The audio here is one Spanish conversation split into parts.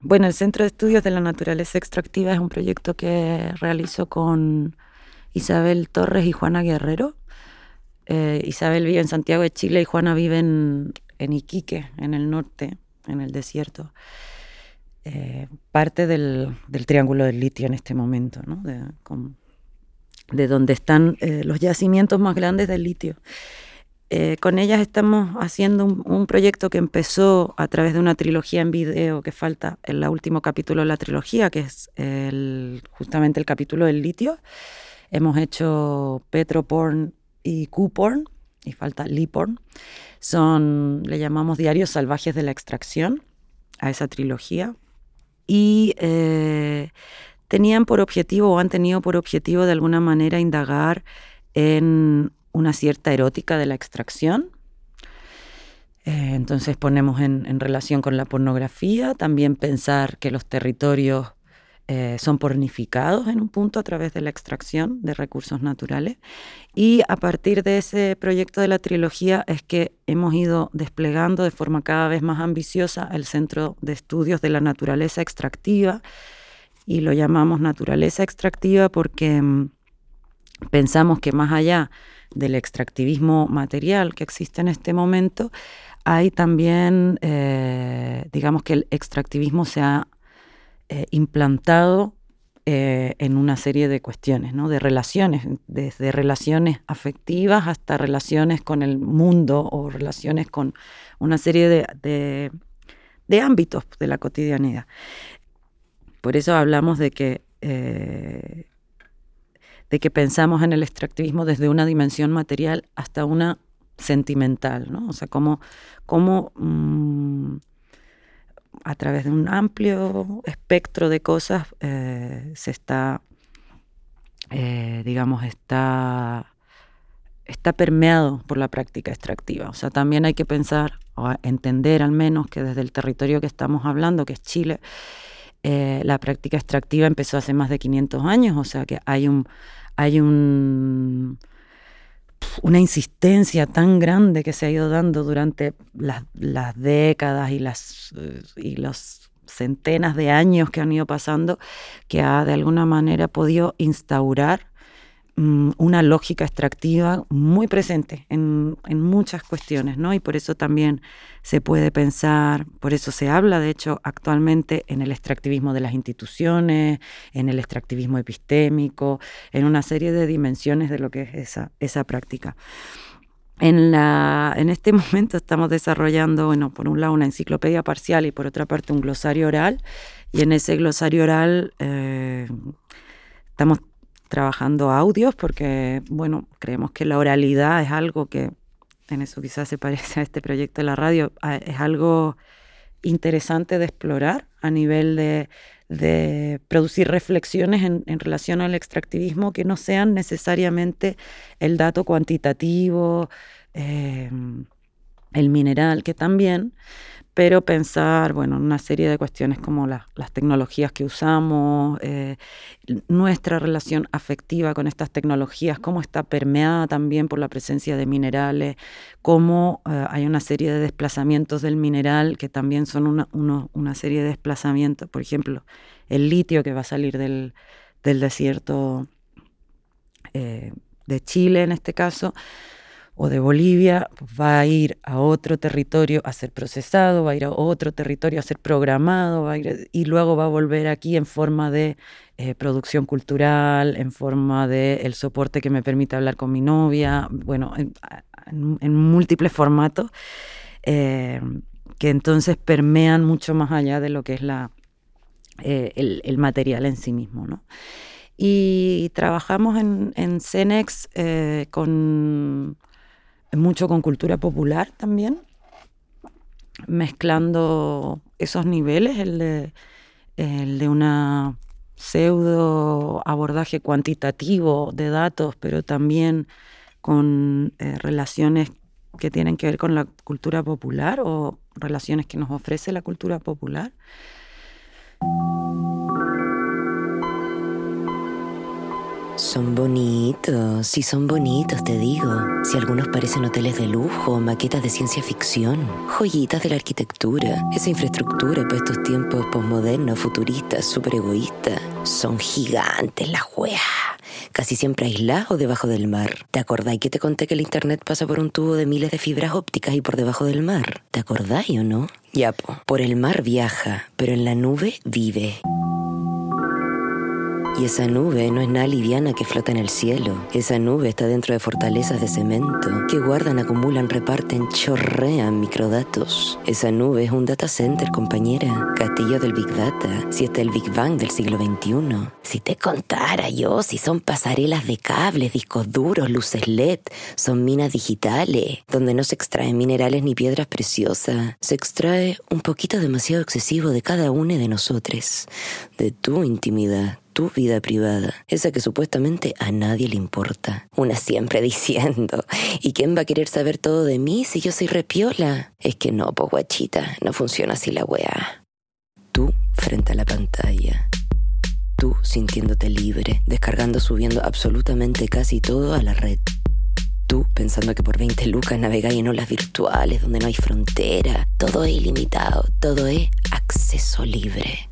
Bueno, el Centro de Estudios de la Naturaleza Extractiva es un proyecto que realizo con Isabel Torres y Juana Guerrero. Eh, Isabel vive en Santiago de Chile y Juana vive en, Iquique, en el norte, en el desierto. Eh, parte del, Triángulo del Litio en este momento, ¿no? de, donde están eh, los yacimientos más grandes del litio. Eh, con ellas estamos haciendo un, proyecto que empezó a través de una trilogía en video que falta en el último capítulo de la trilogía, que es justamente el capítulo del litio. Hemos hecho Petroporn y Q-Porn, y falta Liporn. Son, le llamamos Diarios Salvajes de la Extracción a esa trilogía. Y eh, tenían por objetivo o han tenido por objetivo de alguna manera indagar en una cierta erótica de la extracción. Eh, entonces ponemos en, relación con la pornografía, también pensar que los territorios eh, son pornificados en un punto a través de la extracción de recursos naturales. Y a partir de ese proyecto de la trilogía es que hemos ido desplegando de forma cada vez más ambiciosa el Centro de Estudios de la Naturaleza Extractiva. Y lo llamamos naturaleza extractiva porque mm, pensamos que más allá del extractivismo material que existe en este momento, hay también, eh, digamos que el extractivismo se ha eh, implantado eh, en una serie de cuestiones, ¿no? de relaciones, desde relaciones afectivas hasta relaciones con el mundo o relaciones con una serie de, de ámbitos de la cotidianidad. Por eso hablamos de que de que pensamos en el extractivismo desde una dimensión material hasta una sentimental, ¿no? O sea, cómo, mm, a través de un amplio espectro de cosas eh, se está, eh, digamos, está, está permeado por la práctica extractiva. O sea, también hay que pensar, o entender al menos, que desde el territorio que estamos hablando, que es Chile, eh, la práctica extractiva empezó hace más de 500 años, o sea que hay un, hay un, una insistencia tan grande que se ha ido dando durante las, décadas y las y los centenas de años que han ido pasando, que ha de alguna manera podido instaurar una lógica extractiva muy presente en, muchas cuestiones, ¿no? Y por eso también se puede pensar, por eso se habla, de hecho, actualmente en el extractivismo de las instituciones, en el extractivismo epistémico, en una serie de dimensiones de lo que es esa, esa práctica. En, la, en este momento estamos desarrollando, bueno, por un lado una enciclopedia parcial y por otra parte un glosario oral, y en ese glosario oral eh, estamos trabajando audios porque, bueno, creemos que la oralidad es algo que, en eso quizás se parece a este proyecto de la radio, es algo interesante de explorar a nivel de, producir reflexiones en, relación al extractivismo que no sean necesariamente el dato cuantitativo, eh, el mineral, que también, pero pensar, bueno, en una serie de cuestiones como las tecnologías que usamos, eh, nuestra relación afectiva con estas tecnologías, cómo está permeada también por la presencia de minerales, cómo eh, hay una serie de desplazamientos del mineral que también son una, una serie de desplazamientos, por ejemplo, el litio que va a salir del, desierto eh, de Chile en este caso, o de Bolivia va a ir a otro territorio a ser procesado, va a ir a otro territorio a ser programado, y luego va a volver aquí en forma de eh, producción cultural, en forma de el soporte que me permite hablar con mi novia, bueno, en, múltiples formatos, eh, que entonces permean mucho más allá de lo que es la, eh, el, material en sí mismo, Y trabajamos en, en Cenex con mucho con cultura popular también, mezclando esos niveles, el de, el de una pseudo abordaje cuantitativo de datos, pero también con eh, relaciones que tienen que ver con la cultura popular o relaciones que nos ofrece la cultura popular. Son bonitos, sí son bonitos, te digo. Si algunos parecen hoteles de lujo, maquetas de ciencia ficción, joyitas de la arquitectura, esa infraestructura para estos tiempos posmodernos, futuristas, súper egoístas. Son gigantes las weas casi siempre aislado debajo del mar. ¿Te acordáis que te conté que el internet pasa por un tubo de miles de fibras ópticas y por debajo del mar? ¿Te acordáis o no? Ya, por el mar viaja, pero en la nube vive. Y esa nube no es nada liviana que flota en el cielo. Esa nube está dentro de fortalezas de cemento que guardan, acumulan, reparten, chorrean microdatos. Esa nube es un data center, compañera. Castillo del Big Data. Si está el Big Bang del siglo XXI. Si te contara yo, si son pasarelas de cables, discos duros, luces LED, son minas digitales, donde no se extraen minerales ni piedras preciosas. Se extrae un poquito demasiado excesivo de cada uno de nosotros, de tu intimidad tu vida privada, esa que supuestamente a nadie le importa. Una siempre diciendo, ¿y quién va a querer saber todo de mí si yo soy repiola? Es que no, po guachita, no funciona así la weá. Tú frente a la pantalla. Tú sintiéndote libre, descargando, subiendo absolutamente casi todo a la red. Tú pensando que por 20 lucas navegáis en olas virtuales donde no hay frontera. Todo es ilimitado, todo es acceso libre.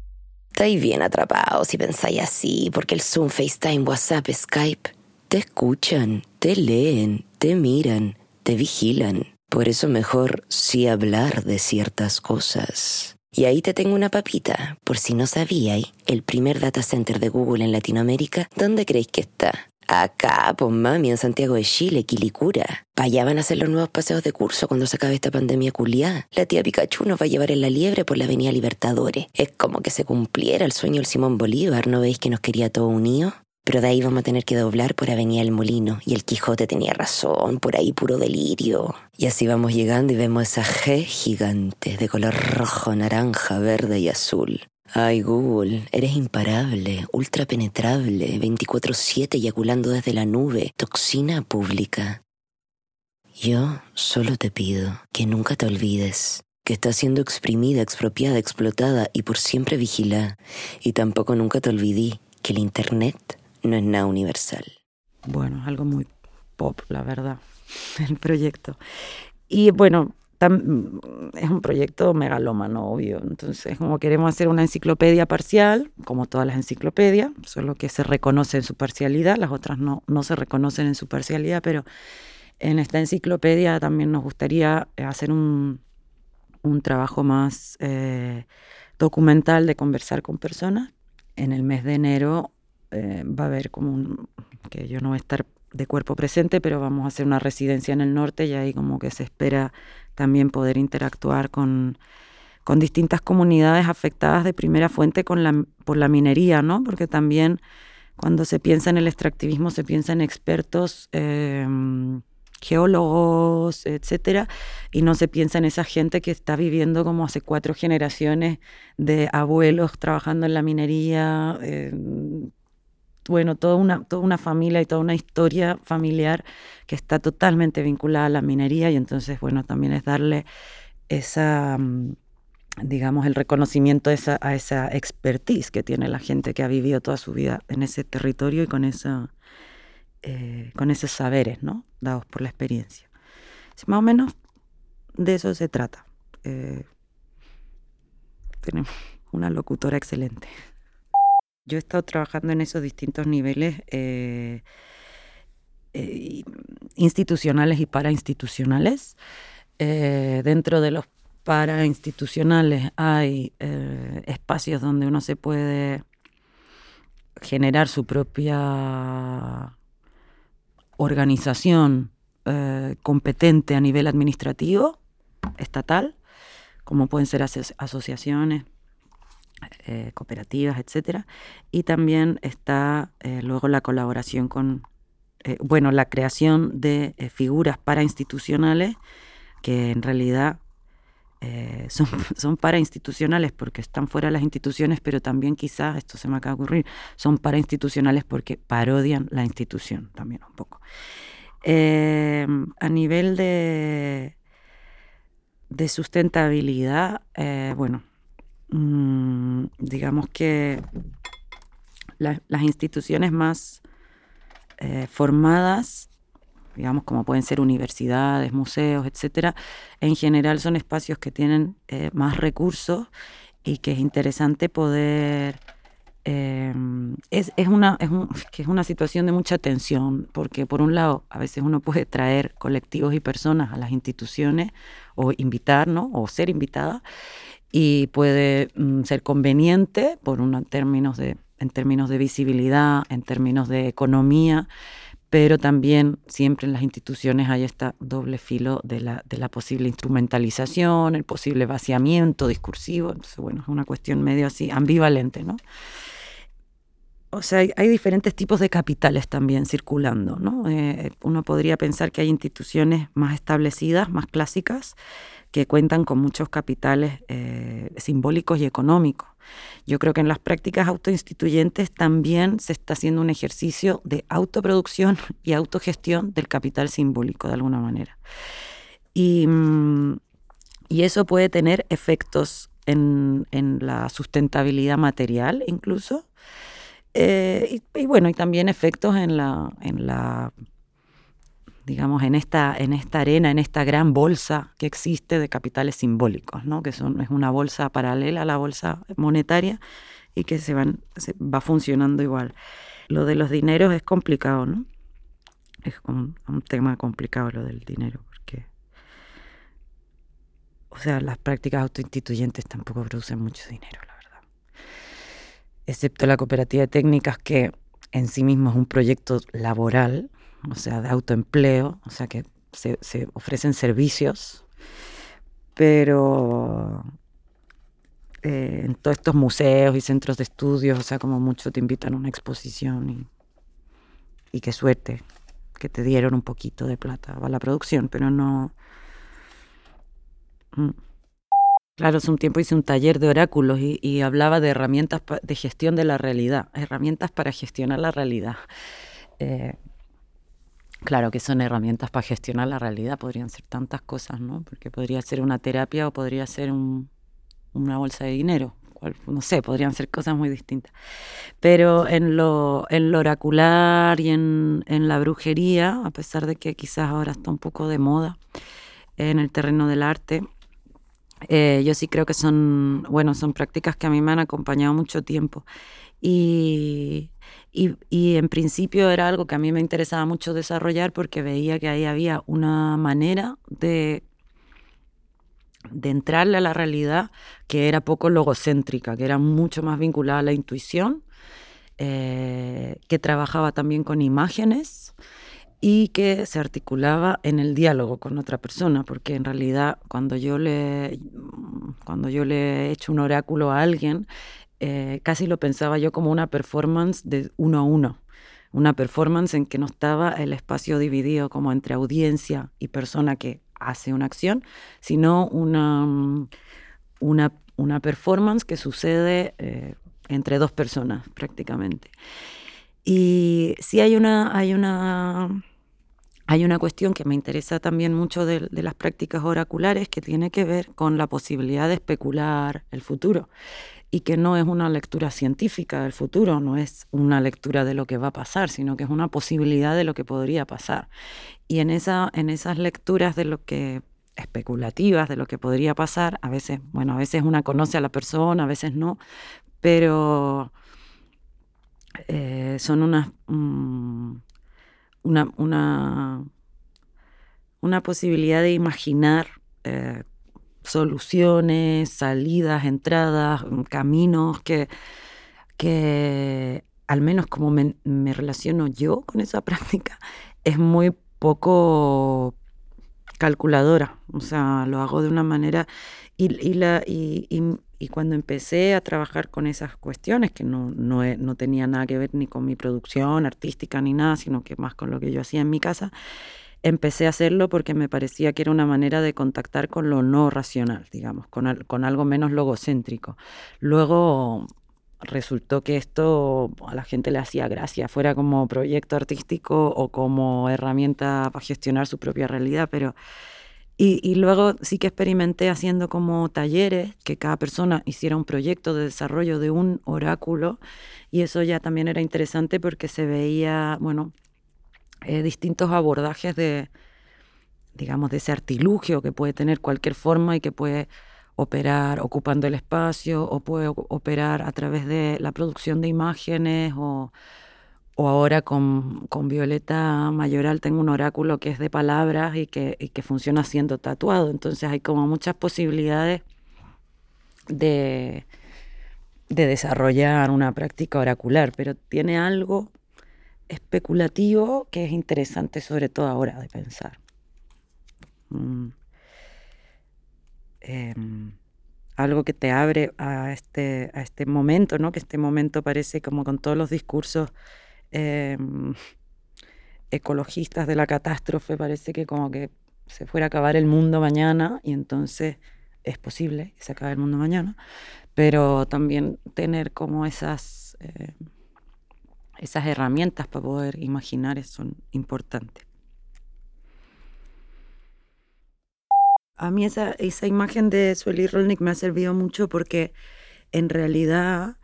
Estáis bien atrapados si pensáis así, porque el Zoom, FaceTime, WhatsApp, Skype te escuchan, te leen, te miran, te vigilan. Por eso mejor sí hablar de ciertas cosas. Y ahí te tengo una papita, por si no sabíais, el primer data center de Google en Latinoamérica, ¿dónde creéis que está? Acá, pues mami, en Santiago de Chile, Quilicura. Pa' allá van a hacer los nuevos paseos de curso cuando se acabe esta pandemia culiá. La tía Pikachu nos va a llevar en la liebre por la avenida Libertadores. Es como que se cumpliera el sueño del Simón Bolívar, ¿no veis que nos quería todo unido? Pero de ahí vamos a tener que doblar por Avenida El Molino. Y el Quijote tenía razón, por ahí puro delirio. Y así vamos llegando y vemos esa G gigante de color rojo, naranja, verde y azul. Ay, Google, eres imparable, ultra penetrable, 24-7 eyaculando desde la nube, toxina pública. Yo solo te pido que nunca te olvides que estás siendo exprimida, expropiada, explotada y por siempre vigilada. Y tampoco nunca te olvidí que el Internet no es nada universal. Bueno, algo muy pop, la verdad, el proyecto. Y bueno, es un proyecto megalómano, obvio. Entonces, como queremos hacer una enciclopedia parcial, como todas las enciclopedias, solo que se reconoce en su parcialidad, las otras no, no se reconocen en su parcialidad, pero en esta enciclopedia también nos gustaría hacer un, un trabajo más eh, documental de conversar con personas. En el mes de enero eh, va a haber como un, que yo no voy a estar de cuerpo presente, pero vamos a hacer una residencia en el norte y ahí como que se espera también poder interactuar con, con distintas comunidades afectadas de primera fuente con la, por la minería, ¿no? Porque también cuando se piensa en el extractivismo se piensa en expertos, em, geólogos, etcétera, y no se piensa en esa gente que está viviendo como hace cuatro generaciones de abuelos trabajando en la minería, bueno, toda una, toda una familia y toda una historia familiar que está totalmente vinculada a la minería y entonces, bueno, también es darle esa, mm, digamos, el reconocimiento a esa, a esa expertise que tiene la gente que ha vivido toda su vida en ese territorio y con, esa, eh, con esos saberes, ¿no? Dados por la experiencia. más o menos de eso se trata. Eh, tenemos una locutora excelente. Yo he estado trabajando en esos distintos niveles eh, eh, institucionales y parainstitucionales. Eh, dentro de los parainstitucionales hay espacios donde uno se puede generar su propia organización competente a nivel administrativo, estatal, como pueden ser asociaciones, eh, cooperativas, etcétera. Y también está eh, luego la colaboración con, eh, bueno, la creación de figuras parainstitucionales que en realidad son, son parainstitucionales porque están fuera de las instituciones, pero también quizás, esto se me acaba de ocurrir, son parainstitucionales porque parodian la institución también un poco. a nivel de, de sustentabilidad, bueno, Mm, digamos que las instituciones más eh, formadas, digamos como pueden ser universidades, museos, etcétera, en general son espacios que tienen eh, más recursos y que es interesante poder Em, es, una, es, que es una situación de mucha tensión, porque por un lado, a veces uno puede traer colectivos y personas a las instituciones o invitar, o ser invitada, y puede mm, ser conveniente por en, términos de, en términos de visibilidad, en términos de economía, pero también siempre en las instituciones hay este doble filo de la, de la posible instrumentalización, el posible vaciamiento discursivo, entonces bueno, es una cuestión medio así ambivalente, ¿no? O sea, hay, diferentes tipos de capitales también circulando, ¿no? Eh, uno podría pensar que hay instituciones más establecidas, más clásicas, que cuentan con muchos capitales eh, simbólicos y económicos. Yo creo que en las prácticas autoinstituyentes también se está haciendo un ejercicio de autoproducción y autogestión del capital simbólico, de alguna manera. Y, mm, eso puede tener efectos en, en la sustentabilidad material incluso, eh, y, bueno, y también efectos en la, en la digamos, en esta, en esta arena, en esta gran bolsa que existe de capitales simbólicos, ¿no? que son, es una bolsa paralela a la bolsa monetaria y que se, van, va funcionando igual. Lo de los dineros es complicado, ¿no? Es un, un tema complicado lo del dinero, porque, o sea, las prácticas autoinstituyentes tampoco producen mucho dinero, la excepto la cooperativa de técnicas que en sí mismo es un proyecto laboral, o sea, de autoempleo, o sea que se, ofrecen servicios, pero eh, en todos estos museos y centros de estudios, o sea, como mucho te invitan a una exposición y, y qué suerte que te dieron un poquito de plata a la producción, pero no... Mm. Claro, hace un tiempo hice un taller de oráculos y, hablaba de herramientas de gestión de la realidad, herramientas para gestionar la realidad. Eh, claro que son herramientas para gestionar la realidad, podrían ser tantas cosas, ¿no? Porque podría ser una terapia o podría ser una bolsa de dinero, no sé, podrían ser cosas muy distintas. Pero en lo, oracular y en, en la brujería, a pesar de que quizás ahora está un poco de moda en el terreno del arte, eh, yo sí creo que son, bueno, son prácticas que a mí me han acompañado mucho tiempo. Y, y, en principio era algo que a mí me interesaba mucho desarrollar porque veía que ahí había una manera de, de entrarle a la realidad que era poco logocéntrica, que era mucho más vinculada a la intuición, eh, que trabajaba también con imágenes y que se articulaba en el diálogo con otra persona, porque en realidad cuando yo le, cuando yo le he hecho un oráculo a alguien, eh, casi lo pensaba yo como una performance de uno a uno, una performance en que no estaba el espacio dividido como entre audiencia y persona que hace una acción, sino una, una, una performance que sucede eh, entre dos personas prácticamente. Y sí hay una, hay una, hay una cuestión que me interesa también mucho de, las prácticas oraculares que tiene que ver con la posibilidad de especular el futuro y que no es una lectura científica del futuro, no es una lectura de lo que va a pasar, sino que es una posibilidad de lo que podría pasar. Y en, esa, en esas lecturas de lo que especulativas de lo que podría pasar, a veces, bueno, a veces una conoce a la persona, a veces no, pero eh, son unas, mm, una, una, una, posibilidad de imaginar eh, soluciones, salidas, entradas, mm, caminos que, que al menos como me, me, relaciono yo con esa práctica, es muy poco calculadora. O sea, lo hago de una manera y, y la, y, y cuando empecé a trabajar con esas cuestiones, que no, no, no, tenía nada que ver ni con mi producción artística ni nada, sino que más con lo que yo hacía en mi casa, empecé a hacerlo porque me parecía que era una manera de contactar con lo no racional, digamos, con, con algo menos logocéntrico. Luego resultó que esto a la gente le hacía gracia, fuera como proyecto artístico o como herramienta para gestionar su propia realidad, pero y, luego sí que experimenté haciendo como talleres, que cada persona hiciera un proyecto de desarrollo de un oráculo, y eso ya también era interesante porque se veía, bueno, eh, distintos abordajes de, digamos, de ese artilugio que puede tener cualquier forma y que puede operar ocupando el espacio o puede operar a través de la producción de imágenes o, ahora con, Violeta Mayoral tengo un oráculo que es de palabras y que, y que funciona siendo tatuado. Entonces hay como muchas posibilidades de, de desarrollar una práctica oracular, pero tiene algo especulativo que es interesante sobre todo ahora de pensar. Mm. Em, algo que te abre a este, a este momento, ¿no? Que este momento parece como con todos los discursos em, ecologistas de la catástrofe, parece que como que se fuera a acabar el mundo mañana y entonces es posible que se acabe el mundo mañana, pero también tener como esas, eh, esas herramientas para poder imaginar son importantes. A mí esa, esa imagen de Sueli Rolnik me ha servido mucho porque en realidad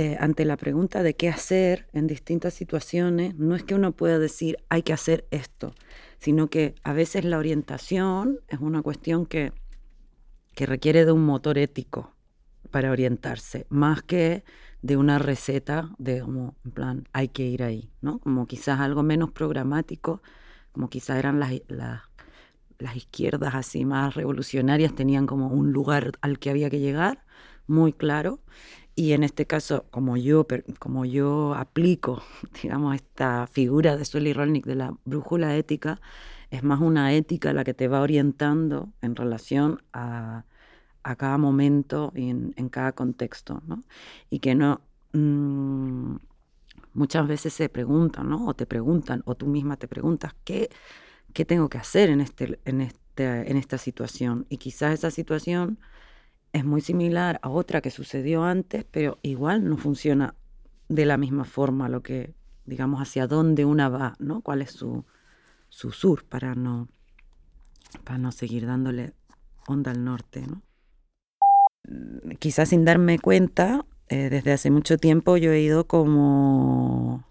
eh, ante la pregunta de qué hacer en distintas situaciones, no es que uno pueda decir hay que hacer esto, sino que a veces la orientación es una cuestión que, que requiere de un motor ético para orientarse, más que de una receta de como, en plan, hay que ir ahí, ¿no? Como quizás algo menos programático, como quizás eran las, las las izquierdas así más revolucionarias tenían como un lugar al que había que llegar, muy claro. Y en este caso, como yo, como yo aplico, digamos, esta figura de Sully Rolnick de la brújula ética, es más una ética la que te va orientando en relación a, cada momento y en, cada contexto, ¿no? Y que no... Mm, muchas veces se preguntan, ¿no? O te preguntan, o tú misma te preguntas, ¿qué qué tengo que hacer en, este, en, este, en esta situación. Y quizás esa situación es muy similar a otra que sucedió antes, pero igual no funciona de la misma forma lo que, digamos, hacia dónde una va, ¿no? ¿Cuál es su, su sur para no, para no seguir dándole onda al norte, ¿no? Quizás sin darme cuenta, eh, desde hace mucho tiempo yo he ido como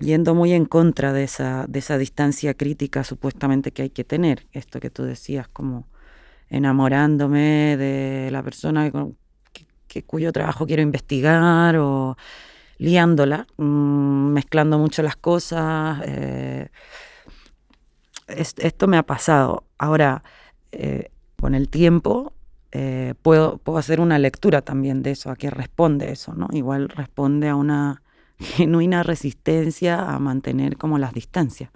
yendo muy en contra de esa, de esa distancia crítica supuestamente que hay que tener. Esto que tú decías, como enamorándome de la persona que, cuyo trabajo quiero investigar o liándola, mm, mezclando mucho las cosas. Eh, esto me ha pasado. Ahora, eh, con el tiempo, eh, puedo, puedo hacer una lectura también de eso, a qué responde eso, ¿no? Igual responde a una genuina resistencia a mantener como las distancias.